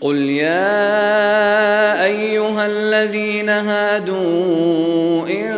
قل يا ايها الذين هادوا ان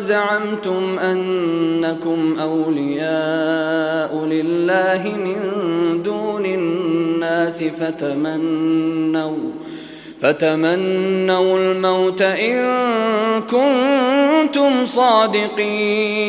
زعمتم انكم اولياء لله من دون الناس فتمنوا فتمنوا الموت ان كنتم صادقين